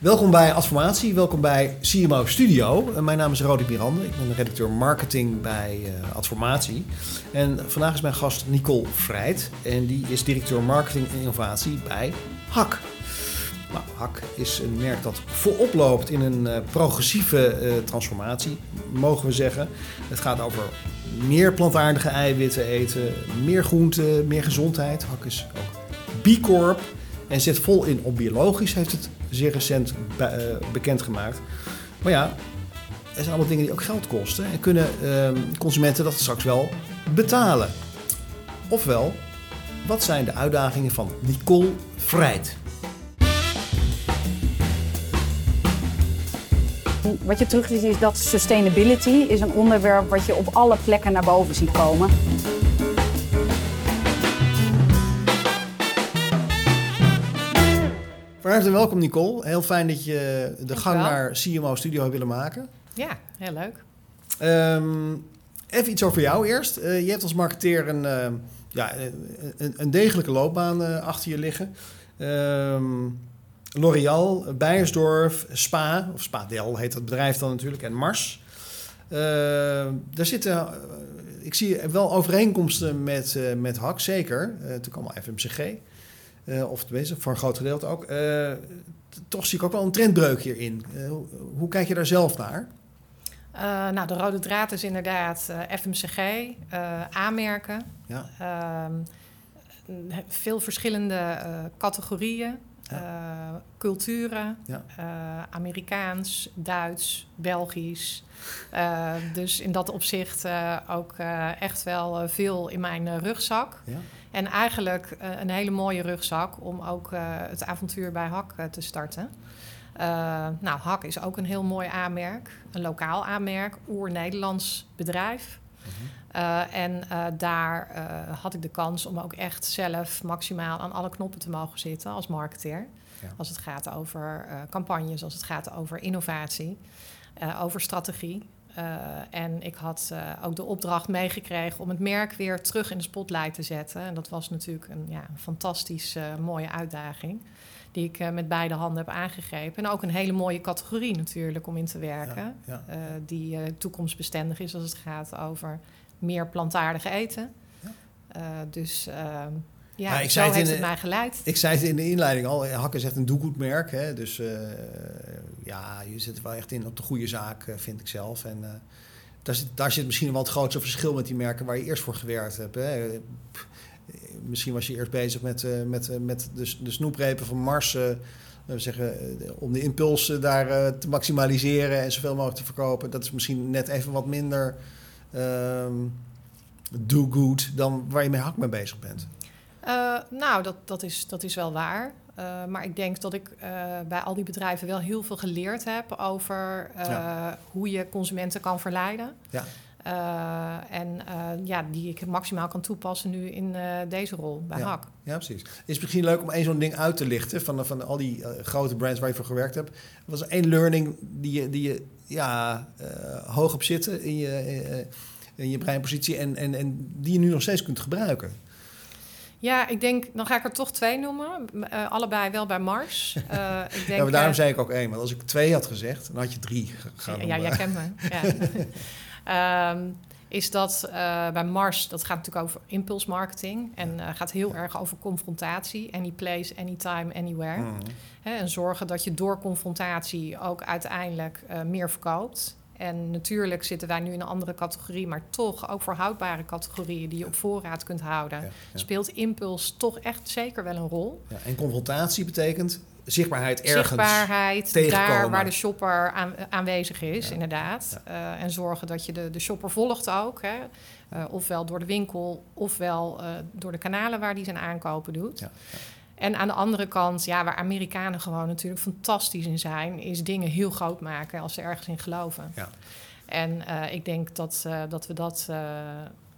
Welkom bij Adformatie, welkom bij CMO Studio. Uh, mijn naam is Rodi Miranda, ik ben redacteur marketing bij uh, Adformatie. En vandaag is mijn gast Nicole Vrijt en die is directeur marketing en innovatie bij HAK. Nou, HAK is een merk dat voorop loopt in een uh, progressieve transformatie, mogen we zeggen. Het gaat over meer plantaardige eiwitten eten, meer groenten, meer gezondheid. HAK is ook B Corp en zet vol in op biologisch, heeft het zeer recent be uh, bekendgemaakt. Maar ja, er zijn allemaal dingen die ook geld kosten. En kunnen uh, consumenten dat straks wel betalen? Ofwel, wat zijn de uitdagingen van Nicole Vrijt? Wat je terug ziet is dat sustainability is een onderwerp wat je op alle plekken naar boven ziet komen. Van harte welkom Nicole. Heel fijn dat je de gang naar CMO Studio hebt willen maken. Ja, heel leuk. Um, even iets over jou eerst. Uh, je hebt als marketeer een, uh, ja, een, een, degelijke loopbaan uh, achter je liggen. Um, L'Oréal, Beiersdorf, Spa, of Spadel heet dat bedrijf dan natuurlijk, en Mars. daar zitten, ik zie wel overeenkomsten met, met HAK, zeker. toen kwam al FMCG. Uh, of tenminste, voor een groot gedeelte ook. Uh, toch zie ik ook wel een trendbreuk hierin. Uh, hoe, kijk je daar zelf naar? nou, de rode draad is inderdaad FMCG, aanmerken. Ja. Ehm, veel verschillende categorieën. Ja. culturen, ja. Amerikaans, Duits, Belgisch. dus in dat opzicht ook echt wel veel in mijn rugzak. Ja. En eigenlijk uh, een hele mooie rugzak om ook uh, het avontuur bij HAK uh, te starten. nou, HAK is ook een heel mooi aanmerk, een lokaal aanmerk, oer-Nederlands bedrijf. -huh. en daar had ik de kans om ook echt zelf maximaal aan alle knoppen te mogen zitten als marketeer. Ja. Als het gaat over campagnes, als het gaat over innovatie, over strategie. Uh, en ik had uh, ook de opdracht meegekregen om het merk weer terug in de spotlight te zetten. En dat was natuurlijk een, ja, fantastisch uh, mooie uitdaging. Die ik met beide handen heb aangegrepen. En ook een hele mooie categorie natuurlijk om in te werken. Ja, ja. die toekomstbestendig is als het gaat over meer plantaardig eten. Dus ehm, ja, nou, ik zei heeft het, in, mij geleid. Ik zei het in de inleiding al, Hakken is echt een doegoedmerk. Hè? Dus uh, ja, je zit wel echt in op de goede zaak, uh, vind ik zelf. En uh, daar, zit, daar zit misschien wel het grootste verschil met die merken waar je eerst voor gewerkt hebt. Hè? Misschien was je eerst bezig met, met, met de, de snoeprepen van Mars... we zeggen, om de impuls daar te maximaliseren en zoveel mogelijk te verkopen. Dat is misschien net even wat minder ehm, do-good dan waar je mee hak mee bezig bent. Uh, nou, dat, dat, is, dat is wel waar. Uh, maar ik denk dat ik uh, bij al die bedrijven wel heel veel geleerd heb over ja. hoe je consumenten kan verleiden. Ja. en ja, die ik maximaal kan toepassen nu in deze rol bij ja. HAK. Ja, precies. Is het misschien leuk om één zo'n ding uit te lichten van, van al die grote brands waar je voor gewerkt hebt? Was er één learning die je, die je ja, hoog op zitten in je, in je breinpositie en, en, en die je nu nog steeds kunt gebruiken? Ja, ik denk, dan ga ik er toch twee noemen. Uh, allebei wel bij Mars. Uh, ik denk, ja, maar daarom uh, zei ik ook één. Want als ik twee had gezegd, dan had je drie gaan Ja, jij kent me. ja. um, is dat bij Mars, dat gaat natuurlijk over impulsmarketing. En gaat heel erg over confrontatie. Any place, anytime, anywhere. Mm. Hè, en zorgen dat je door confrontatie ook uiteindelijk meer verkoopt. En natuurlijk zitten wij nu in een andere categorie, maar toch ook voor houdbare categorieën die je op voorraad kunt houden, ja, ja. speelt impuls toch echt zeker wel een rol. Ja, en confrontatie betekent zichtbaarheid ergens. Zichtbaarheid daar waar de shopper aan, aanwezig is, inderdaad. Uh, en zorgen dat je de, de shopper volgt ook. Hè. Uh, ofwel door de winkel, ofwel uh, door de kanalen waar die zijn aankopen doet. En aan de andere kant, ja, waar Amerikanen gewoon natuurlijk fantastisch in zijn, is dingen heel groot maken als ze ergens in geloven. Ja. En uh, ik denk dat, uh, dat we dat, uh,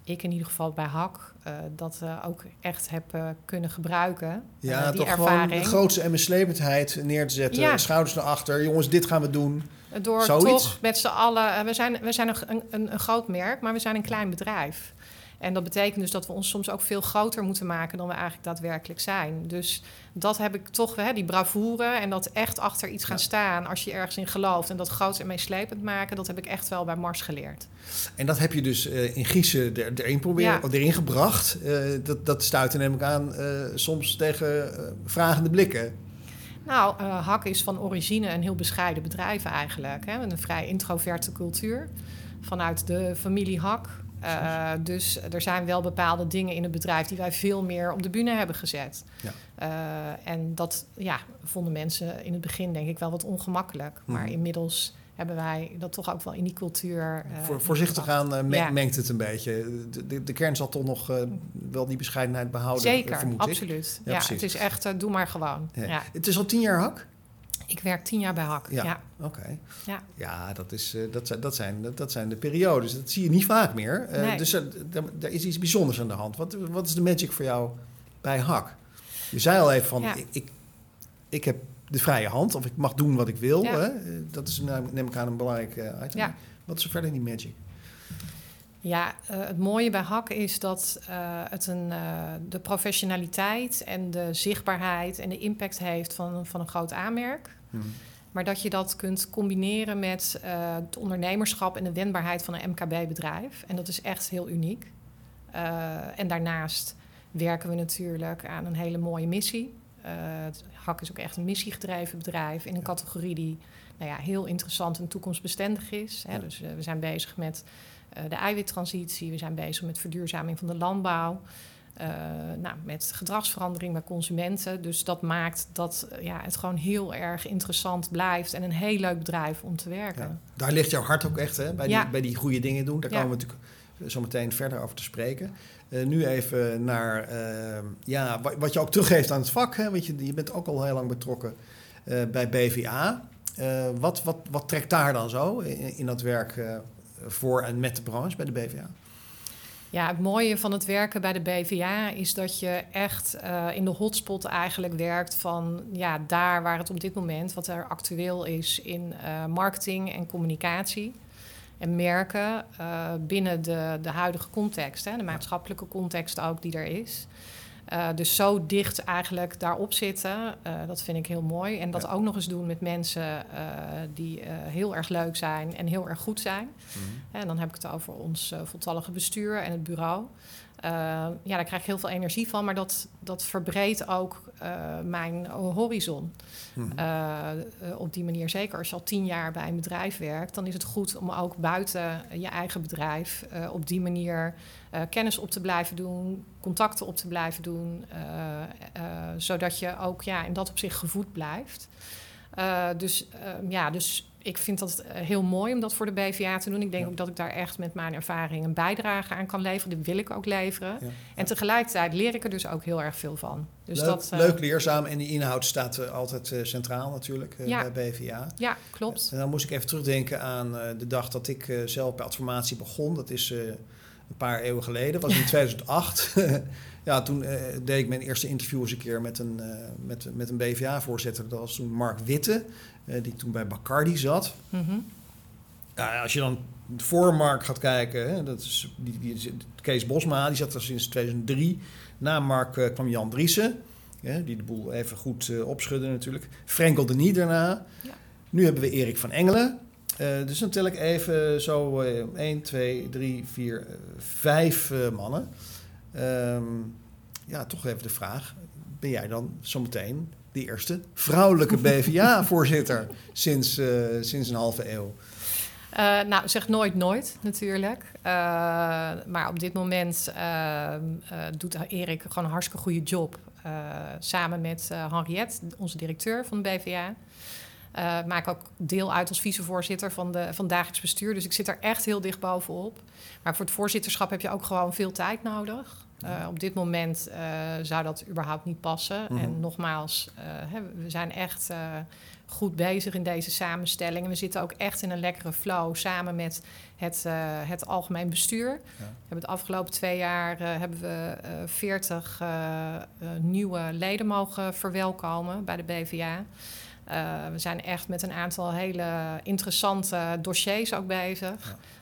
ik in ieder geval bij HAK, dat ook echt heb kunnen gebruiken. Ja, die toch ervaring. gewoon de grootste en meslevendheid neer te zetten, ja. schouders naar achter. Jongens, dit gaan we doen. Door Zoiets? toch met z'n allen, we zijn, we zijn een, een, een groot merk, maar we zijn een klein bedrijf. En dat betekent dus dat we ons soms ook veel groter moeten maken dan we eigenlijk daadwerkelijk zijn. Dus dat heb ik toch, hè, die bravoure en dat echt achter iets gaan staan als je ergens in gelooft en dat groot en meeslepend maken, dat heb ik echt wel bij Mars geleerd. En dat heb je dus uh, in Griezen er, erin proberen, ja. erin gebracht. Uh, dat, dat stuitte neem ik aan uh, soms tegen vragende blikken. Nou, Hak is van origine een heel bescheiden bedrijf eigenlijk. Hè? Een vrij introverte cultuur. Vanuit de familie Hak uh, dus er zijn wel bepaalde dingen in het bedrijf die wij veel meer op de bühne hebben gezet. Ja. Uh, en dat ja, vonden mensen in het begin denk ik wel wat ongemakkelijk. Mm. Maar inmiddels hebben wij dat toch ook wel in die cultuur. Uh, Voor, voorzichtig aan ja. mengt het een beetje. De, de, de, kern zal toch nog wel die bescheidenheid behouden. Zeker, absoluut. Ja, ja het is echt, doe maar gewoon. Ja. Het is al tien jaar hak? Ik werk tien jaar bij Hak. Ja, oké. Ja. ja, dat, is, uh, dat, zijn, dat, zijn, dat zijn de periodes. Dat zie je niet vaak meer. Uh, nee. Dus er is iets bijzonders aan de hand. Wat, wat is de magic voor jou bij Hak? Je zei al even van, ik, ik, ik, heb de vrije hand. Of ik mag doen wat ik wil. Hè? Dat is, neem ik aan, een belangrijk item. Ja. Wat is er verder die magic? Ja, uh, het mooie bij Hak is dat uh, het een, uh, de professionaliteit en de zichtbaarheid en de impact heeft van, van een groot aanmerk. Hmm. Maar dat je dat kunt combineren met het ondernemerschap en de wendbaarheid van een MKB-bedrijf. En dat is echt heel uniek. en daarnaast werken we natuurlijk aan een hele mooie missie. Hak is ook echt een missiegedreven bedrijf in een categorie die nou ja, heel interessant en toekomstbestendig is. Hè. Dus we zijn bezig met uh, de eiwittransitie. We zijn bezig met verduurzaming van de landbouw. Uh, nou, met gedragsverandering bij consumenten. Dus dat maakt dat ja, het gewoon heel erg interessant blijft en een heel leuk bedrijf om te werken. Ja. Daar ligt jouw hart ook echt, hè? Bij, die, bij die goede dingen doen. Daar komen we natuurlijk zo meteen verder over te spreken. Uh, nu even naar ja, wat, wat, je ook teruggeeft aan het vak. Hè? Want je, je bent ook al heel lang betrokken bij BVA. Wat, wat, wat trekt daar dan zo in, dat werk voor en met de branche bij de BVA? Ja, het mooie van het werken bij de BVA is dat je echt uh, in de hotspot eigenlijk werkt van ja, daar waar het op dit moment, wat er actueel is in marketing en communicatie en merken binnen de, de huidige context, hè, de maatschappelijke context ook die er is. Uh, dus zo dicht eigenlijk daarop zitten, uh, dat vind ik heel mooi. En dat ja. ook nog eens doen met mensen uh, die heel erg leuk zijn en heel erg goed zijn. Mm -hmm. En dan heb ik het over ons voltallige bestuur en het bureau. Ja, daar krijg ik heel veel energie van, maar dat, dat verbreedt ook mijn horizon. Mm -hmm. op die manier, zeker als je al tien jaar bij een bedrijf werkt, dan is het goed om ook buiten je eigen bedrijf op die manier kennis op te blijven doen, contacten op te blijven doen, zodat je ook ja, in dat opzicht gevoed blijft. dus ja, dus ik vind dat heel mooi om dat voor de BVA te doen. Ik denk ja. ook dat ik daar echt met mijn ervaring een bijdrage aan kan leveren. Die wil ik ook leveren. Ja. En tegelijkertijd leer ik er dus ook heel erg veel van. Dus leuk, dat, leuk, leerzaam. En die inhoud staat altijd centraal natuurlijk ja. bij BVA. Ja, klopt. en dan moest ik even terugdenken aan de dag dat ik zelf bij Adformatie begon. Dat is een paar eeuwen geleden. Dat was in 2008. ja, toen uh, deed ik mijn eerste interview eens een keer met een, uh, met, met een BVA-voorzitter. Dat was toen Mark Witte, die toen bij Bacardi zat. Mm -hmm. ja, als je dan voor Mark gaat kijken, hè, dat is die, die, Kees Bosma, die zat er sinds 2003. Na Mark kwam Jan Driessen, die de boel even goed opschudde natuurlijk. Frenkel de Nie daarna. Ja. Nu hebben we Erik van Engelen. Uh, dus dan tel ik even zo uh, 1, 2, 3, 4, 5 uh, mannen. Um, ja, toch even de vraag. Ben jij dan zometeen de eerste vrouwelijke BVA-voorzitter sinds, uh, sinds een halve eeuw? Uh, nou, zeg nooit nooit natuurlijk. Uh, maar op dit moment uh, doet Erik gewoon een hartstikke goede job. samen met Henriette, onze directeur van de BVA. Maak ook deel uit als vicevoorzitter van, de, van dagelijks bestuur. Dus ik zit er echt heel dicht bovenop. Maar voor het voorzitterschap heb je ook gewoon veel tijd nodig. Uh, op dit moment uh, zou dat überhaupt niet passen. Mm -hmm. En nogmaals, hè, we zijn echt goed bezig in deze samenstelling. En we zitten ook echt in een lekkere flow samen met het, het algemeen bestuur. Ja. We hebben het afgelopen twee jaar hebben we 40 nieuwe leden mogen verwelkomen bij de BVA. We zijn echt met een aantal hele interessante dossiers ook bezig. Ja,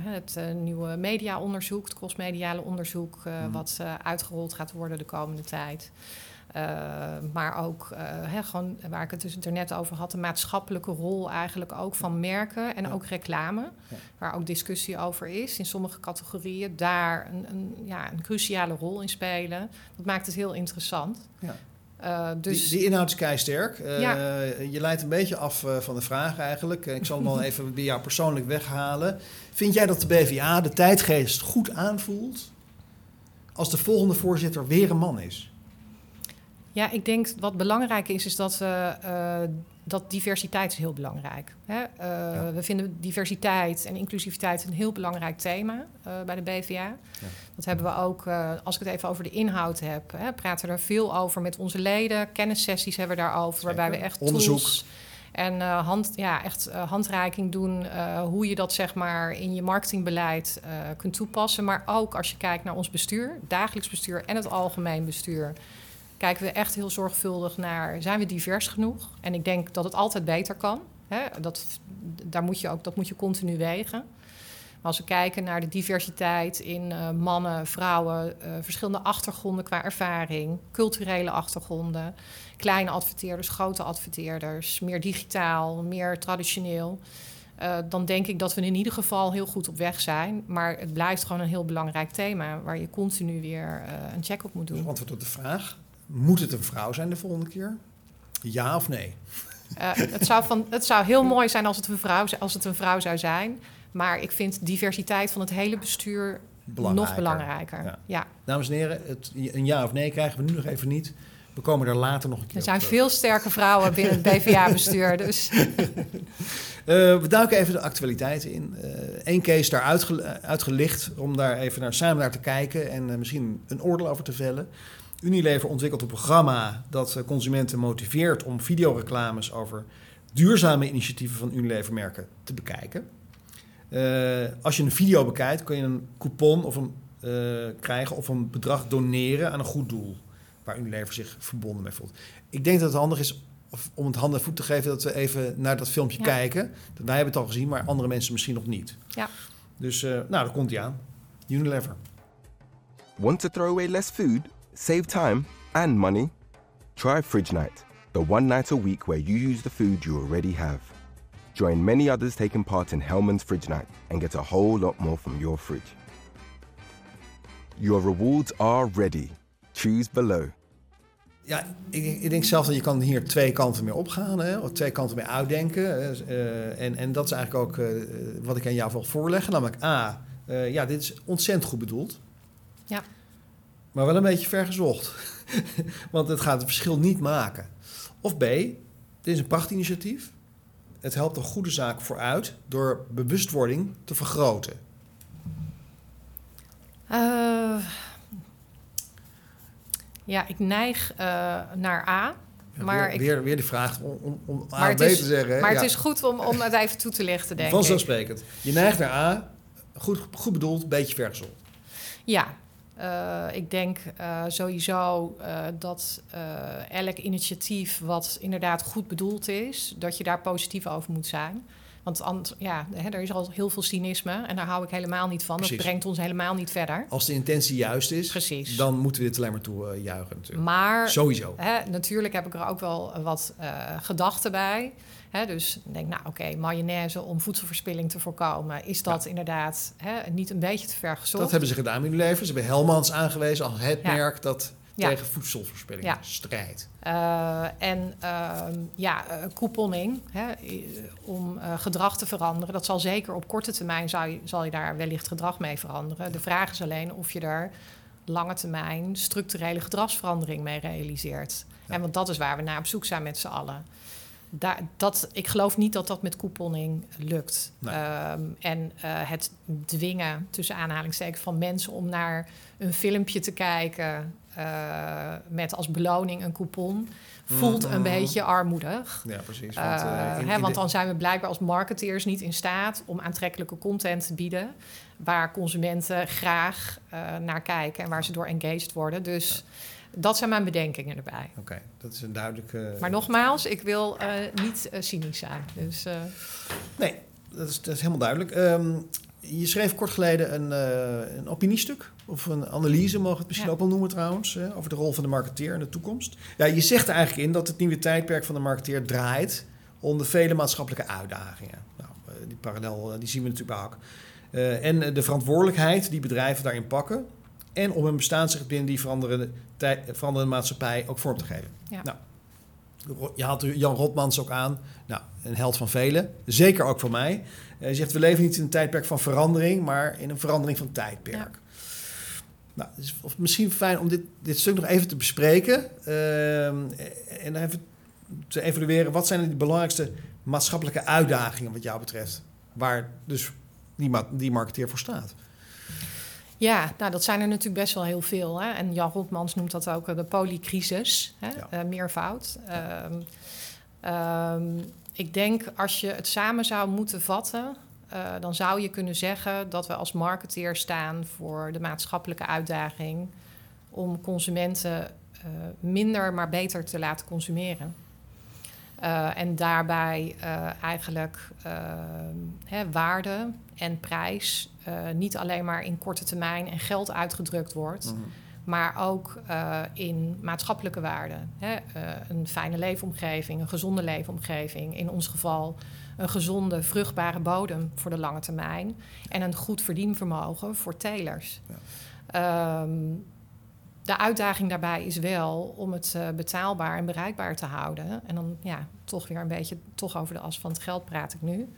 het nieuwe mediaonderzoek, het crossmediale onderzoek, mhm. wat uitgerold gaat worden de komende tijd. maar ook, gewoon, waar ik het dus er net over had, de maatschappelijke rol eigenlijk ook van merken en ook reclame. Waar ook discussie over is in sommige categorieën. Daar een, een, ja, een cruciale rol in spelen. Dat maakt het heel interessant. Ja. Uh, dus... die, die, inhoud is keisterk. Uh, Je leidt een beetje af uh, van de vraag eigenlijk. Ik zal hem wel even bij jou persoonlijk weghalen. Vind jij dat de BVA de tijdgeest goed aanvoelt als de volgende voorzitter weer een man is? Ja, ik denk wat belangrijk is, is dat we dat diversiteit is heel belangrijk. Hè? Uh, We vinden diversiteit en inclusiviteit een heel belangrijk thema uh, bij de BVA. Ja. Dat hebben we ook, uh, als ik het even over de inhoud heb, hè, praten we er veel over met onze leden. Kennissessies hebben we daarover, Zeker. waarbij we echt onderzoek tools en hand, ja, echt handreiking doen hoe je dat zeg maar in je marketingbeleid kunt toepassen. Maar ook als je kijkt naar ons bestuur, dagelijks bestuur en het algemeen bestuur kijken we echt heel zorgvuldig naar, zijn we divers genoeg? En ik denk dat het altijd beter kan. Hè? Dat, daar moet je ook, dat moet je continu wegen. Maar als we kijken naar de diversiteit in uh, mannen, vrouwen, uh, verschillende achtergronden qua ervaring, culturele achtergronden, kleine adverteerders, grote adverteerders, meer digitaal, meer traditioneel. Uh, dan denk ik dat we in ieder geval heel goed op weg zijn. Maar het blijft gewoon een heel belangrijk thema waar je continu weer een check op moet doen. Dus antwoord op de vraag: moet het een vrouw zijn de volgende keer? Ja of nee? Uh, het, zou van, het zou heel mooi zijn als het, een vrouw, als het een vrouw zou zijn. Maar ik vind diversiteit van het hele bestuur nog belangrijker. Ja. Dames en heren, het, een ja of nee krijgen we nu nog even niet. We komen er later nog een keer Er zijn veel sterke vrouwen binnen het BVA-bestuur. Dus. Uh, we duiken even de actualiteiten in. Eén uh, case daar uitge uitgelicht om daar even naar, samen naar te kijken en uh, misschien een oordeel over te vellen. Unilever ontwikkelt een programma dat eh, consumenten motiveert om videoreclames over duurzame initiatieven van Unilever-merken te bekijken. Uh, als je een video bekijkt, kun je een coupon of een, uh, krijgen of een bedrag doneren aan een goed doel waar Unilever zich verbonden mee voelt. Ik denk dat het handig is om het handen en voet te geven dat we even naar dat filmpje ja. kijken. Wij hebben het al gezien, maar andere mensen misschien nog niet. Ja. Dus uh, nou, daar komt hij aan. Unilever. Want to throw away less food? Save time and money. Try Fridge Night, the one night a week where you use the food you already have. Join many others taking part in Hellman's Fridge Night and get a whole lot more from your fridge. Your rewards are ready. Choose below. Ja, ik, ik, denk zelf dat je kan hier twee kanten mee opgaan, hè, of twee kanten mee uitdenken. Uh, en, en dat is eigenlijk ook uh, wat ik aan jou wil voorleggen. Namelijk A, uh, ja, dit is ontzettend goed bedoeld. Ja. Maar wel een beetje vergezocht. Want het gaat het verschil niet maken. Of B, dit is een prachtinitiatief. Het helpt een goede zaak vooruit door bewustwording te vergroten. Uh, ja, ik neig uh, naar A. Maar weer, ik, weer, weer de vraag om, om, om A B te zeggen. Maar ja. het is goed om, om het even toe te lichten, denk Vanzelfsprekend. Je neigt naar A, goed, goed bedoeld, beetje vergezocht. Ja, uh, ik denk uh, sowieso uh, dat elk initiatief wat inderdaad goed bedoeld is, dat je daar positief over moet zijn. Want ja, hè, er is al heel veel cynisme en daar hou ik helemaal niet van. Precies. Dat brengt ons helemaal niet verder. Als de intentie juist is, Precies. dan moeten we dit alleen maar toe juichen. Natuurlijk. Maar sowieso. Hè, natuurlijk heb ik er ook wel wat gedachten bij. He, dus ik denk, nou oké, okay, mayonaise om voedselverspilling te voorkomen, is dat ja. inderdaad he, niet een beetje te ver gezocht? Dat hebben ze gedaan in Unilever. Ze hebben Helmans aangewezen als het ja. merk dat ja. tegen voedselverspilling strijdt. Uh, en uh, ja, uh, couponing hè, om uh, gedrag te veranderen, dat zal zeker op korte termijn zal je, zal je daar wellicht gedrag mee veranderen. De vraag is alleen of je daar lange termijn structurele gedragsverandering mee realiseert. En want dat is waar we naar op zoek zijn met z'n allen daar, dat, ik geloof niet dat dat met couponing lukt. Nee. Um, en uh, het dwingen, tussen aanhalingstekens, van mensen om naar een filmpje te kijken uh, met als beloning een coupon, voelt mm -hmm. een beetje armoedig. Ja, precies. Want, uh, in, hè, want dan zijn we blijkbaar als marketeers niet in staat om aantrekkelijke content te bieden, waar consumenten graag naar kijken en waar ze door engaged worden. Dus. Ja. Dat zijn mijn bedenkingen erbij. Oké, okay, dat is een duidelijke. Maar nogmaals, ik wil uh, niet uh, cynisch zijn. Dus, uh... Nee, dat is, dat is helemaal duidelijk. Um, Je schreef kort geleden een, uh, een opiniestuk, of een analyse, mogen we het misschien ook wel noemen trouwens, over de rol van de marketeer in de toekomst. Ja, je zegt er eigenlijk in dat het nieuwe tijdperk van de marketeer draait om de vele maatschappelijke uitdagingen. Nou, eh, die parallel die zien we natuurlijk ook. Uh, en de verantwoordelijkheid die bedrijven daarin pakken. En om hun bestaansrecht binnen die veranderende, veranderende maatschappij ook vorm te geven. Ja. Nou, je haalt Jan Rotmans ook aan. Nou, een held van velen. Zeker ook van mij. Hij zegt, we leven niet in een tijdperk van verandering, maar in een verandering van tijdperk. Nou, het is misschien fijn om dit, dit stuk nog even te bespreken. Uh, en even te evalueren. Wat zijn de belangrijkste maatschappelijke uitdagingen wat jou betreft? Waar dus die, die marketeer voor staat? Ja, nou, dat zijn er natuurlijk best wel heel veel. Hè? En Jan Rotmans noemt dat ook de polycrisis, hè? Ja. Uh, meervoud. Ehm, ehm, ik denk als je het samen zou moeten vatten, uh, dan zou je kunnen zeggen dat we als marketeer staan voor de maatschappelijke uitdaging om consumenten uh, minder maar beter te laten consumeren. Uh, en daarbij eigenlijk hè, waarde en prijs niet alleen maar in korte termijn en geld uitgedrukt wordt. -hmm maar ook uh, in maatschappelijke waarden. Hè? Uh, een fijne leefomgeving, een gezonde leefomgeving. In ons geval een gezonde, vruchtbare bodem voor de lange termijn. En een goed verdienvermogen voor telers. Ja. Um, de uitdaging daarbij is wel om het uh, betaalbaar en bereikbaar te houden. En dan ja, toch weer een beetje toch over de as van het geld praat ik nu.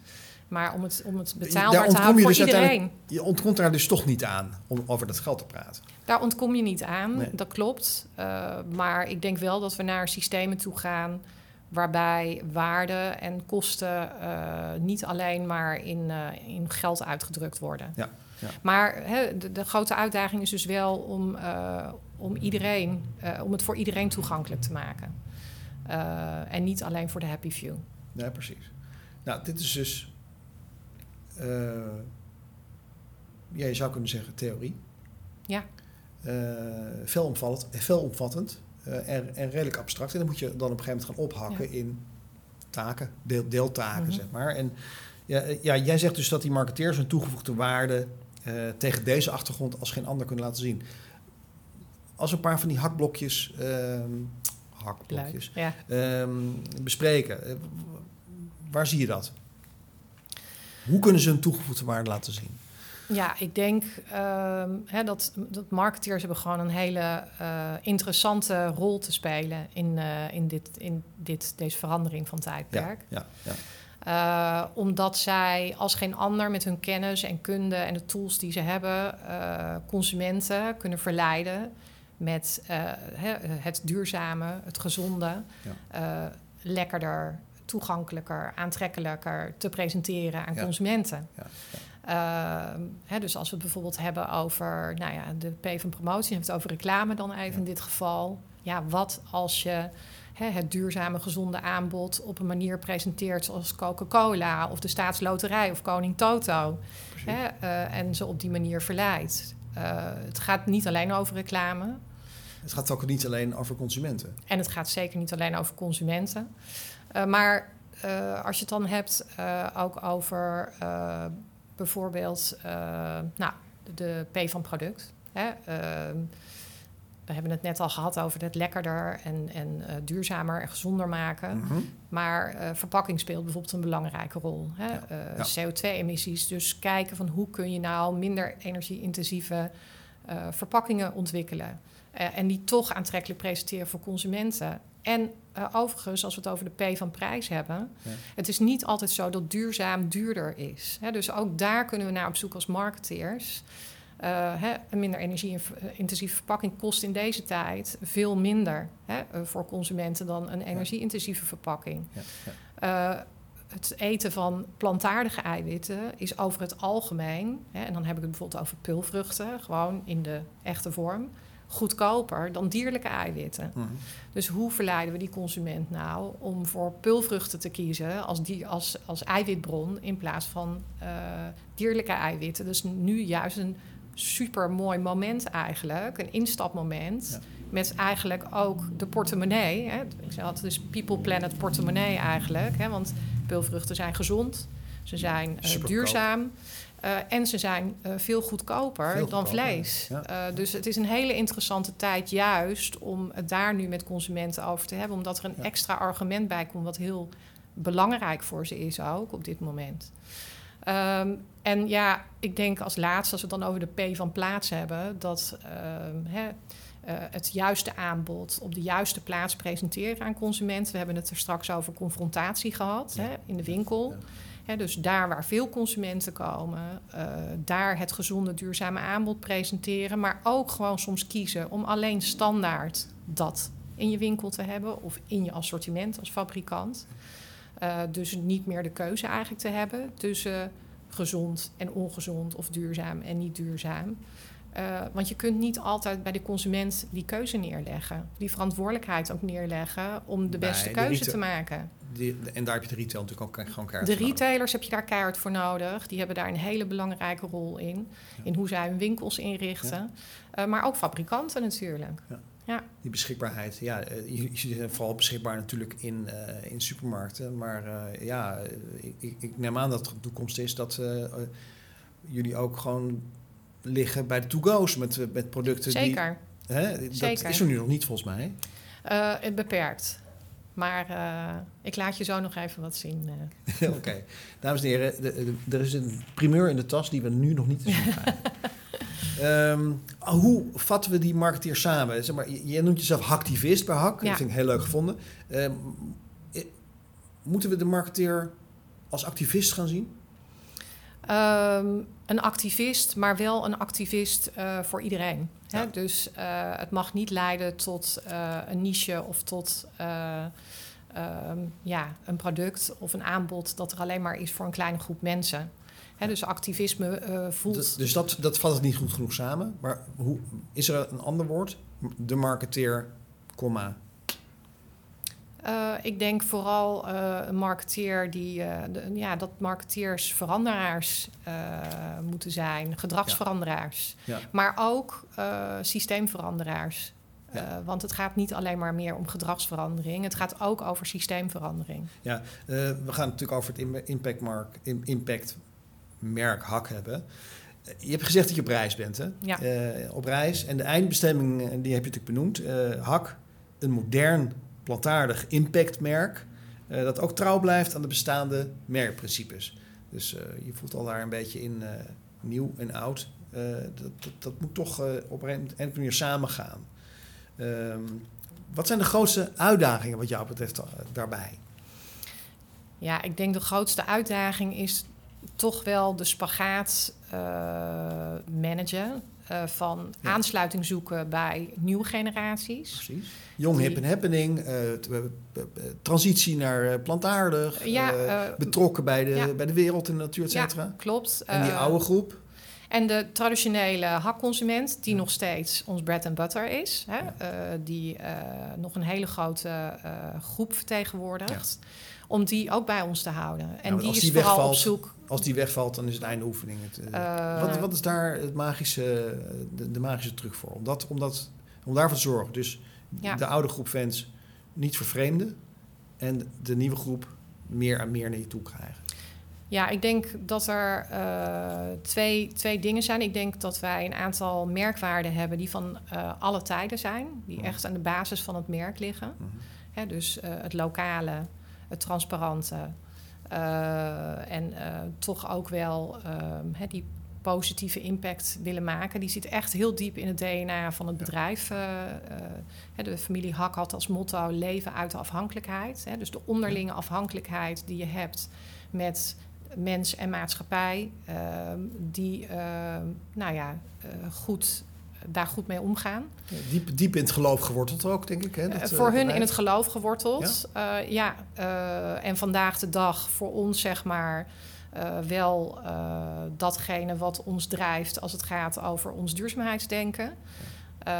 Maar om het, om het betaalbaar te houden voor dus iedereen. Je ontkomt daar dus toch niet aan om over dat geld te praten. Daar ontkom je niet aan, dat klopt. Uh, maar ik denk wel dat we naar systemen toe gaan waarbij waarde en kosten uh, niet alleen maar in, uh, in geld uitgedrukt worden. Ja, ja. Maar de, de, grote uitdaging is dus wel om, om, iedereen, om het voor iedereen toegankelijk te maken. en niet alleen voor de happy few. Ja, precies. Nou, dit is dus ja, je zou kunnen zeggen theorie. Ja. Uh, veelomvattend, veelomvattend uh, en, en, redelijk abstract. En dan moet je dan op een gegeven moment gaan ophakken in taken, deel, deeltaken, mm zeg maar. En ja, ja, jij zegt dus dat die marketeers een toegevoegde waarde uh, tegen deze achtergrond als geen ander kunnen laten zien. Als een paar van die hakblokjes, ehm, hakblokjes ja. um, bespreken, waar zie je dat? Hoe kunnen ze een toegevoegde waarde laten zien? Ja, ik denk uh, hè, dat, dat marketeers hebben gewoon een hele uh, interessante rol te spelen in, uh, in, dit, in dit, deze verandering van tijdperk. Ja, ja, ja. Uh, omdat zij als geen ander met hun kennis en kunde en de tools die ze hebben, consumenten kunnen verleiden met het duurzame, het gezonde, lekkerder, toegankelijker, aantrekkelijker te presenteren aan consumenten. Ja. Uh, hè, dus als we het bijvoorbeeld hebben over nou ja, de P van promotie, hebben het over reclame dan even in dit geval. Ja, wat als je hè, het duurzame, gezonde aanbod op een manier presenteert zoals Coca-Cola of de Staatsloterij of Koning Toto. Hè, uh, en ze op die manier verleidt. Uh, het gaat niet alleen over reclame. Het gaat ook niet alleen over consumenten. En het gaat zeker niet alleen over consumenten. Uh, maar uh, als je het dan hebt uh, ook over bijvoorbeeld nou, de P van product. Hè? Ehm, we hebben het net al gehad over het lekkerder en, en duurzamer en gezonder maken. Mm -hmm. Maar verpakking speelt bijvoorbeeld een belangrijke rol. Hè? Ja. Ja. CO2-emissies. Dus kijken van hoe kun je nou minder energie-intensieve verpakkingen ontwikkelen. en die toch aantrekkelijk presenteren voor consumenten. En uh, overigens, als we het over de P van prijs hebben, ja. het is niet altijd zo dat duurzaam duurder is. Hè? Dus ook daar kunnen we naar op zoek als marketeers. Hè, een minder energie-intensieve verpakking kost in deze tijd veel minder hè, voor consumenten dan een energie-intensieve verpakking. Ja. Ja. Het eten van plantaardige eiwitten is over het algemeen, hè, en dan heb ik het bijvoorbeeld over pulvruchten, gewoon in de echte vorm, goedkoper dan dierlijke eiwitten. Mhm. Dus hoe verleiden we die consument nou om voor pulvruchten te kiezen als, die, als, als eiwitbron in plaats van uh, dierlijke eiwitten? Dus nu juist een super mooi moment eigenlijk, een instapmoment. Met eigenlijk ook de portemonnee. Hè. Ik zeg altijd, dus people, planet, portemonnee eigenlijk. Hè, want pulvruchten zijn gezond. Ze zijn duurzaam. en ze zijn veel goedkoper dan vlees. dus het is een hele interessante tijd juist om het daar nu met consumenten over te hebben. Omdat er een extra argument bij komt wat heel belangrijk voor ze is ook op dit moment. Ehm, en ja, ik denk als laatste, als we het dan over de P van plaats hebben, dat uh, het juiste aanbod op de juiste plaats presenteren aan consumenten. We hebben het er straks over confrontatie gehad hè, in de winkel. dus daar waar veel consumenten komen, uh, daar het gezonde, duurzame aanbod presenteren. Maar ook gewoon soms kiezen om alleen standaard dat in je winkel te hebben of in je assortiment als fabrikant. Uh, dus niet meer de keuze eigenlijk te hebben tussen gezond en ongezond of duurzaam en niet duurzaam. Uh, want je kunt niet altijd bij de consument die keuze neerleggen, die verantwoordelijkheid ook neerleggen om de beste keuze te maken. Die, en daar heb je de retail natuurlijk ook gewoon keihard De retailers heb je daar keihard voor nodig. Die hebben daar een hele belangrijke rol in. In hoe zij hun winkels inrichten. Ja. Uh, maar ook fabrikanten natuurlijk. Ja. Ja. Die beschikbaarheid. Ja, eh, je, je vooral beschikbaar natuurlijk in, uh, in supermarkten. Maar ja, ik, ik, neem aan dat een toekomst is dat jullie ook gewoon liggen bij de to-go's met, met producten. Zeker. Die, hè, dat is er nu nog niet volgens mij. het beperkt. Maar ik laat je zo nog even wat zien. Oké. Dames en heren, er is een primeur in de tas die we nu nog niet te zien krijgen. Um, hoe vatten we die marketeer samen? Zeg maar, je, noemt jezelf activist bij Hak. Dat vind ik heel leuk gevonden. Um, moeten we de marketeer als activist gaan zien? Um, een activist, maar wel een activist uh, voor iedereen. Ja. Hè? Dus uh, het mag niet leiden tot uh, een niche of tot ja, een product of een aanbod dat er alleen maar is voor een kleine groep mensen dus activisme voelt. Dus, dus dat, dat vat het niet goed genoeg samen. Maar hoe, is er een ander woord? De marketeer, comma. Uh, ik denk vooral uh, een marketeer die, de, ja, dat marketeers veranderaars moeten zijn, gedragsveranderaars, ja. Ja. maar ook systeemveranderaars. Ja. want het gaat niet alleen maar meer om gedragsverandering, het gaat ook over systeemverandering. Ja, we gaan natuurlijk over het impact, mark, impact merk hak hebben. Je hebt gezegd dat je op reis bent, hè? Ja. Op reis. En de eindbestemming, eh, die heb je natuurlijk benoemd. Hak, een modern, plantaardig impactmerk... Uh, dat ook trouw blijft aan de bestaande merkprincipes. Dus je voelt al daar een beetje in nieuw en oud. Dat, dat, dat, moet toch op een enkele manier samengaan. Ehm, wat zijn de grootste uitdagingen wat jou betreft daarbij? Ja, ik denk de grootste uitdaging is toch wel de spagaat managen. Uh, van ja. aansluiting zoeken bij nieuwe generaties. Precies. Jong, hip en happening, uh, transitie naar plantaardig, ja, betrokken bij de, ja. bij de wereld en de natuur, et cetera. Ja, klopt. En die oude groep. En de traditionele hakconsument, die nog steeds ons bread and butter is, hè, die nog een hele grote groep vertegenwoordigt om die ook bij ons te houden. En die is die vooral wegvalt, op zoek. Als die wegvalt, dan is het einde oefening. Het, uh, wat, wat, is daar het magische, de, de, magische truc voor? Om, dat, om, dat, om daarvoor te zorgen. Dus ja. de oude groep fans niet vervreemden en de nieuwe groep meer en meer naar je toe krijgen. Ja, ik denk dat er uh, twee, twee dingen zijn. Ik denk dat wij een aantal merkwaarden hebben die van uh, alle tijden zijn, die mm. echt aan de basis van het merk liggen. Mm. Hè, dus het lokale, het transparante. Uh, en uh, toch ook wel uh, die positieve impact willen maken. Die zit echt heel diep in het DNA van het bedrijf. Eh, de familie Hak had als motto leven uit de afhankelijkheid. Dus de onderlinge afhankelijkheid die je hebt met mens en maatschappij, ehm, die ehm, nou ja, goed daar goed mee omgaan. diep, diep in het geloof geworteld ook, denk ik. Hè, dat, uh, voor hun in het geloof geworteld. Ja, ja uh, en vandaag de dag voor ons, zeg maar, wel datgene wat ons drijft als het gaat over ons duurzaamheidsdenken. Uh,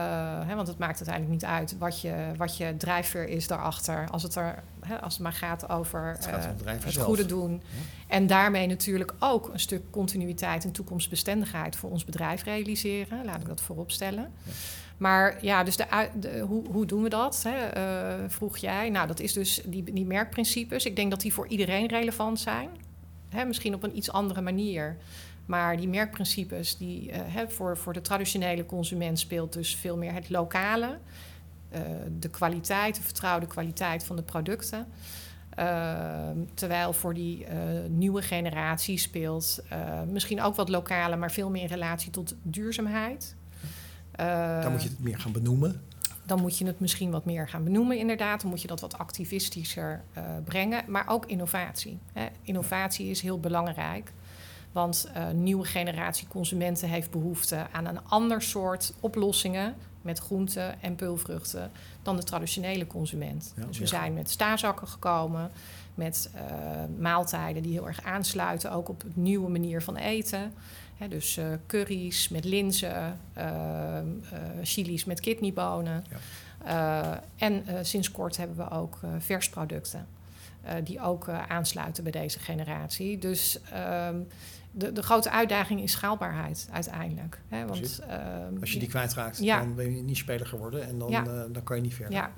hè, want het maakt uiteindelijk niet uit wat je, wat je drijfveer is daarachter. Als het, er, hè, als het maar gaat over het, gaat uh, het goede doen. Ja. En daarmee natuurlijk ook een stuk continuïteit en toekomstbestendigheid voor ons bedrijf realiseren. Laat ik dat voorop stellen. Ja. Maar ja, dus de, de, hoe, hoe doen we dat? Hè? Uh, vroeg jij. Nou, dat is dus die, die merkprincipes. Ik denk dat die voor iedereen relevant zijn. hè, misschien op een iets andere manier. Maar die merkprincipes, die, hè, voor, voor de traditionele consument speelt dus veel meer het lokale. de kwaliteit, de vertrouwde kwaliteit van de producten. Ehm, terwijl voor die uh, nieuwe generatie speelt misschien ook wat lokale, maar veel meer in relatie tot duurzaamheid. Dan moet je het meer gaan benoemen. Dan moet je het misschien wat meer gaan benoemen, inderdaad. Dan moet je dat wat activistischer brengen. Maar ook innovatie. Hè. Innovatie is heel belangrijk. Want een nieuwe generatie consumenten heeft behoefte aan een ander soort oplossingen met groenten en peulvruchten dan de traditionele consument. dus we zijn met staarzakken gekomen, met uh, maaltijden die heel erg aansluiten, ook op een nieuwe manier van eten. dus uh, curry's met linzen, uh, chilies met kidneybonen. Ja. en sinds kort hebben we ook versproducten. die ook aansluiten bij deze generatie. Dus ehm, de, de grote uitdaging is schaalbaarheid uiteindelijk. Hè? Want, uh, Als je die kwijtraakt, ja. dan ben je niet speler geworden en dan, ja. uh, dan kan je niet verder. Ja.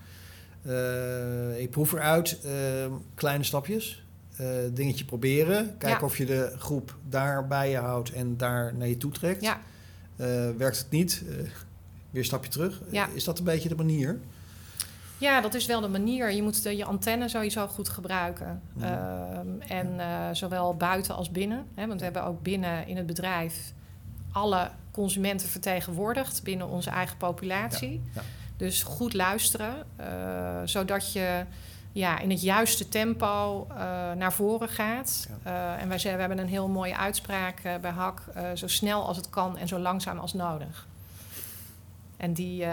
Uh, ik proef eruit ehm, kleine stapjes. Eh, dingetje proberen. Kijken of je de groep daar bij je houdt en daar naar je toe trekt. werkt het niet? weer een stapje terug. is dat een beetje de manier? Ja, dat is wel de manier. Je moet de, je antenne sowieso goed gebruiken. Ehm, en uh, zowel buiten als binnen. Hè, want we hebben ook binnen in het bedrijf alle consumenten vertegenwoordigd binnen onze eigen populatie. Ja, dus goed luisteren, uh, zodat je ja, in het juiste tempo uh, naar voren gaat. en wij, we hebben een heel mooie uitspraak bij HAK: zo snel als het kan en zo langzaam als nodig. En die, uh,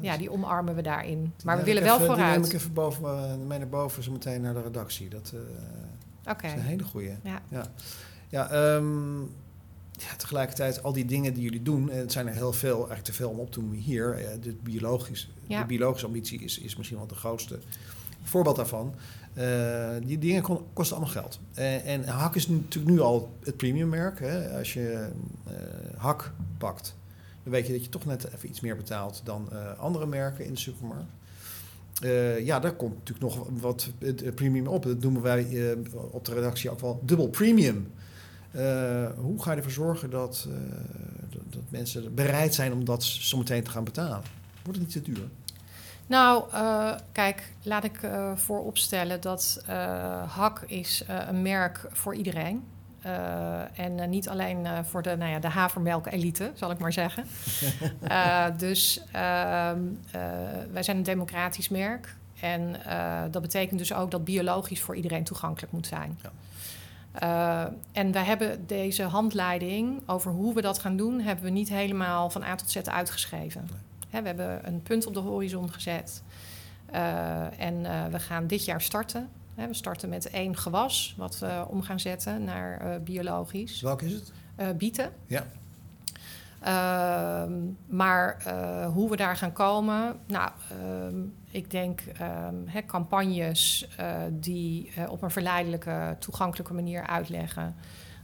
ja, die omarmen we daarin. Maar we willen wel even, vooruit. Die neem ik even boven, uh, mee naar boven, zo meteen naar de redactie. Dat uh, is een hele goede. Ja. Ja, ja, um, ja, tegelijkertijd al die dingen die jullie doen, en het zijn er heel veel, eigenlijk te veel om op te noemen hier. de, biologisch, de biologische ambitie is, is misschien wel de grootste voorbeeld daarvan. die dingen kosten allemaal geld. en Hak is natuurlijk nu al het premiummerk. Hè? Als je Hak pakt, dan weet je dat je toch net even iets meer betaalt dan uh, andere merken in de supermarkt. Uh, ja, daar komt natuurlijk nog wat premium op. Dat noemen wij op de redactie ook wel dubbel premium. hoe ga je ervoor zorgen dat, dat, dat, mensen bereid zijn om dat zometeen te gaan betalen? Wordt het niet te duur? Nou, kijk, laat ik vooropstellen dat Hak is een merk voor iedereen en uh, niet alleen uh, voor de, nou ja, de havermelk-elite, zal ik maar zeggen. dus ehm, wij zijn een democratisch merk. En dat betekent dus ook dat biologisch voor iedereen toegankelijk moet zijn. Ja. en wij hebben deze handleiding over hoe we dat gaan doen, hebben we niet helemaal van A tot Z uitgeschreven. Nee. Hè, we hebben een punt op de horizon gezet. en we gaan dit jaar starten. We starten met één gewas, wat we om gaan zetten naar uh, biologisch. Welk is het? Uh, bieten. Ja. Uh, maar uh, hoe we daar gaan komen, nou, ehm, ik denk um, campagnes die op een verleidelijke, toegankelijke manier uitleggen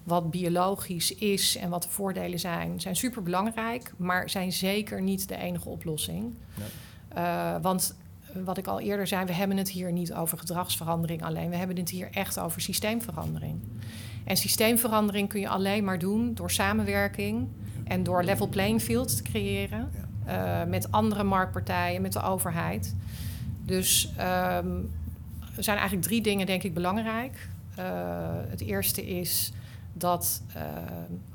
wat biologisch is en wat de voordelen zijn, zijn super belangrijk, maar zijn zeker niet de enige oplossing. Nee. want wat ik al eerder zei, we hebben het hier niet over gedragsverandering alleen. We hebben het hier echt over systeemverandering. En systeemverandering kun je alleen maar doen door samenwerking en door level playing field te creëren uh, met andere marktpartijen, met de overheid. Dus um, er zijn eigenlijk drie dingen, denk ik, belangrijk. Uh, het eerste is dat uh,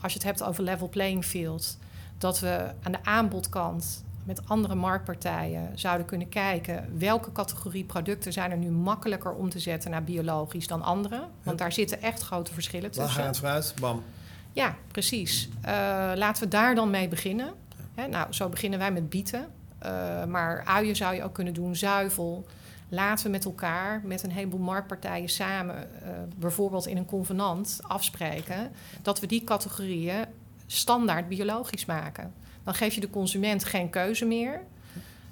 als je het hebt over level playing field, dat we aan de aanbodkant met andere marktpartijen zouden kunnen kijken welke categorie producten zijn er nu makkelijker om te zetten naar biologisch dan andere. Want daar zitten echt grote verschillen tussen. Waar gaan het vooruit? Bam. Ja, precies. Uh, laten we daar dan mee beginnen. Hè, nou, zo beginnen wij met bieten. Uh, maar uien zou je ook kunnen doen, zuivel. Laten we met elkaar, met een heleboel marktpartijen samen, uh, bijvoorbeeld in een convenant, afspreken dat we die categorieën standaard biologisch maken. Dan geef je de consument geen keuze meer.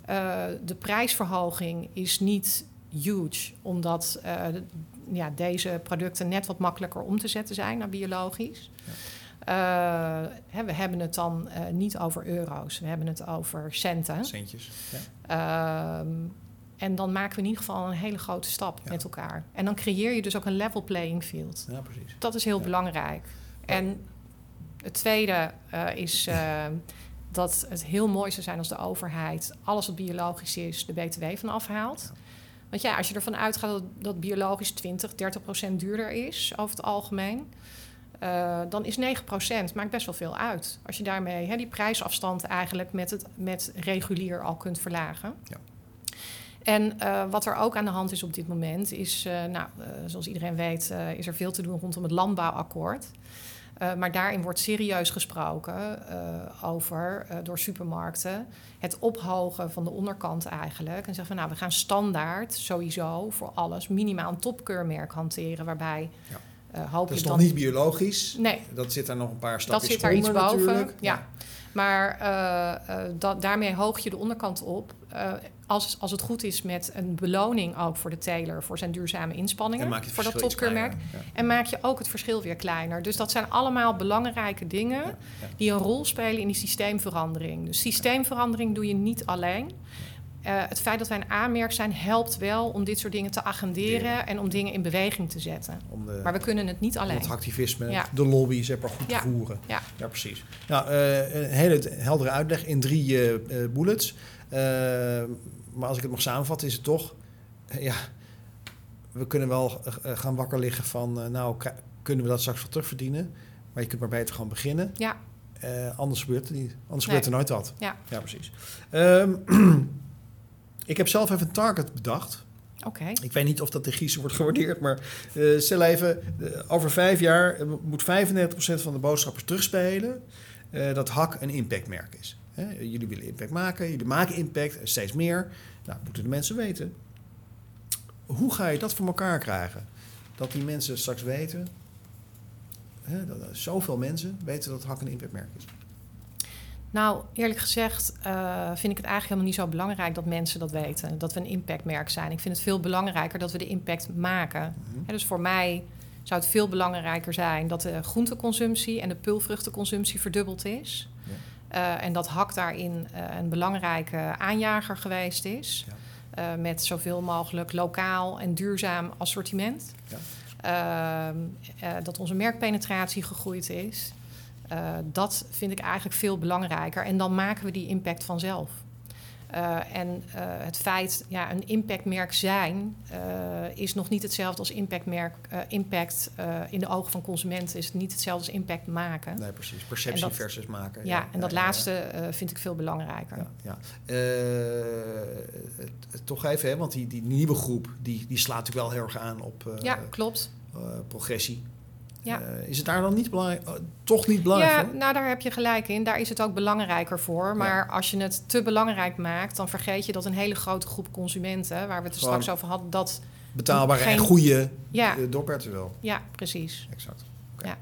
Uh, de prijsverhoging is niet huge, omdat uh, ja, deze producten net wat makkelijker om te zetten zijn naar biologisch. Ja. Uh, hè, we hebben het dan niet over euro's, we hebben het over centen. Centjes. Ja. Ehm, En dan maken we in ieder geval een hele grote stap met elkaar. En dan creëer je dus ook een level playing field. Ja, precies. Dat is heel belangrijk. En het tweede is dat het heel mooi zou zijn als de overheid alles wat biologisch is, de BTW van afhaalt. Want ja, als je ervan uitgaat dat, dat biologisch 20, 30 procent duurder is over het algemeen. Uh, dan is 9% maakt best wel veel uit. Als je daarmee hè, die prijsafstand eigenlijk met, het, met regulier al kunt verlagen. Ja. En uh, wat er ook aan de hand is op dit moment is, uh, nou, zoals iedereen weet, is er veel te doen rondom het landbouwakkoord. Uh, maar daarin wordt serieus gesproken uh, over, uh, door supermarkten, het ophogen van de onderkant eigenlijk. En zeggen van nou, we gaan standaard sowieso voor alles minimaal een topkeurmerk hanteren, waarbij ja. hoop Dat is nog dan... niet biologisch. Nee. Dat zit daar nog een paar stapjes Dat zit daar iets boven, natuurlijk. ja. Maar dat, daarmee hoog je de onderkant op als, als het goed is met een beloning ook voor de teler voor zijn duurzame inspanningen. voor dat topkeurmerk. Ja. En maak je ook het verschil weer kleiner. Dus dat zijn allemaal belangrijke dingen ja, ja. die een rol spelen in die systeemverandering. Dus systeemverandering doe je niet alleen. Uh, het feit dat wij een aanmerk zijn helpt wel om dit soort dingen te agenderen en om dingen in beweging te zetten. De, maar we kunnen het niet alleen. Het activisme, de lobby, zeg maar, goed te voeren. Ja. ja, precies. Nou, uh, een hele heldere uitleg in drie uh, bullets. maar als ik het mag samenvatten, is het toch... ja, we kunnen wel gaan wakker liggen van... nou, kunnen we dat straks wel terugverdienen? Maar je kunt maar beter gewoon beginnen. Ja. anders gebeurt het niet. Anders nee. gebeurt er nooit wat. Ja, ja precies. Um, ik heb zelf even een target bedacht. Oké. Okay. Ik weet niet of dat de Giezen wordt gewaardeerd, maar uh, stel even, uh, over vijf jaar uh, moet 35% van de boodschappers terugspelen dat hak een impactmerk is. Hè? Jullie willen impact maken, jullie maken impact, steeds meer. Nou, moeten de mensen weten. Hoe ga je dat voor elkaar krijgen? Dat die mensen straks weten, hè, dat zoveel mensen weten dat hak een impactmerk is. Nou, eerlijk gezegd uh, vind ik het eigenlijk helemaal niet zo belangrijk dat mensen dat weten. Dat we een impactmerk zijn. Ik vind het veel belangrijker dat we de impact maken. He, dus voor mij zou het veel belangrijker zijn dat de groenteconsumptie en de pulvruchtenconsumptie verdubbeld is. Ja. Uh, en dat hak daarin uh, een belangrijke aanjager geweest is. Ja. met zoveel mogelijk lokaal en duurzaam assortiment. Ja. dat onze merkpenetratie gegroeid is. Uh, dat vind ik eigenlijk veel belangrijker. En dan maken we die impact vanzelf. Uh, en uh, het feit, ja, een impactmerk zijn is nog niet hetzelfde als impactmerk. impact in de ogen van consumenten is niet hetzelfde als impact maken. Nee, precies. Perceptie dat, versus maken. Ja, ja en dat ja, laatste vind ik veel belangrijker. Ja, toch even, hè, want die, die nieuwe groep die, die slaat natuurlijk wel heel erg aan op ja, klopt. progressie. Ja. Uh, is het daar dan niet belangrijk, uh, toch niet belangrijk ja, voor? nou daar heb je gelijk in. Daar is het ook belangrijker voor. Maar ja. als je het te belangrijk maakt, dan vergeet je dat een hele grote groep consumenten, waar we het er straks over hadden, dat betaalbare geen... en goede ja. doorperten wil. Ja, precies. Exact. Okay.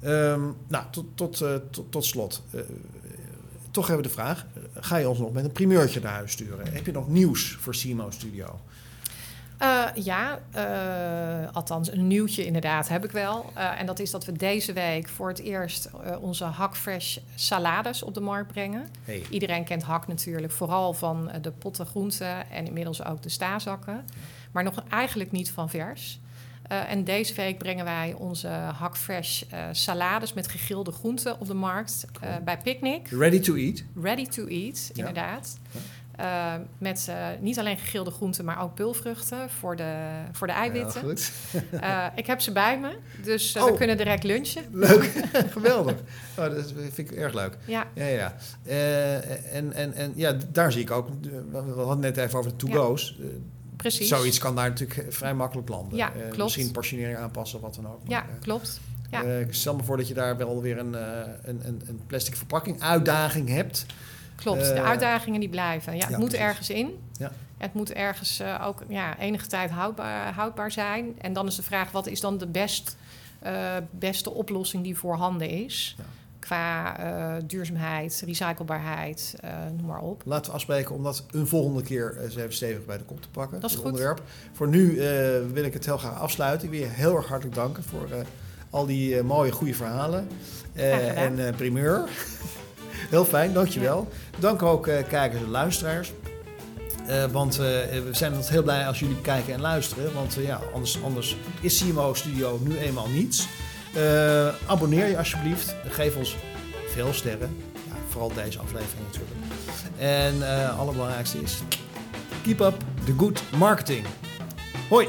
Ja. Um, nou, tot, tot, tot, tot slot. toch hebben we de vraag: ga je ons nog met een primeurtje naar huis sturen? Heb je nog nieuws voor Simo Studio? Uh, ja, uh, althans een nieuwtje inderdaad heb ik wel. Uh, en dat is dat we deze week voor het eerst onze Hakfresh salades op de markt brengen. Hey. Iedereen kent hak natuurlijk, vooral van de potten groenten en inmiddels ook de stazakken. Maar nog eigenlijk niet van vers. en deze week brengen wij onze Hakfresh salades met gegrilde groenten op de markt cool. bij Picnic. Ready to eat? Ready to eat, inderdaad. Ja. Uh, met uh, niet alleen gegrilde groenten, maar ook pulvruchten voor de, voor de eiwitten. Ja, goed. uh, ik heb ze bij me, dus oh. we kunnen direct lunchen. Leuk, geweldig. Oh, dat vind ik erg leuk. Ja. ja, ja. en, en, en ja, daar zie ik ook, we hadden net even over de to-go's. Ja. Precies. Zoiets kan daar natuurlijk vrij makkelijk landen. Ja, klopt. Misschien portionering aanpassen, wat dan ook. Maar, ja, klopt. Ja. stel me voor dat je daar wel weer een, een, een plastic verpakking uitdaging hebt. Klopt, de uitdagingen die blijven. Ja, het ja, moet precies. ergens in. Ja. Het moet ergens uh, ook ja, enige tijd houdbaar, houdbaar zijn. En dan is de vraag, wat is dan de best, uh, beste oplossing die voorhanden is? Ja. Qua uh, duurzaamheid, recyclebaarheid, noem maar op. Laten we afspreken om dat een volgende keer eens even stevig bij de kop te pakken. Dat is goed. Onderwerp. Voor nu wil ik het heel graag afsluiten. Ik wil je heel erg hartelijk danken voor al die mooie, goede verhalen. en primeur. Heel fijn, dankjewel. Dank ook uh, kijkers en luisteraars. want we zijn altijd heel blij als jullie kijken en luisteren. Want ja, anders, anders is CMO Studio nu eenmaal niets. abonneer je alsjeblieft. Geef ons veel sterren. Ja, vooral deze aflevering natuurlijk. En het allerbelangrijkste is... Keep up the good marketing. Hoi!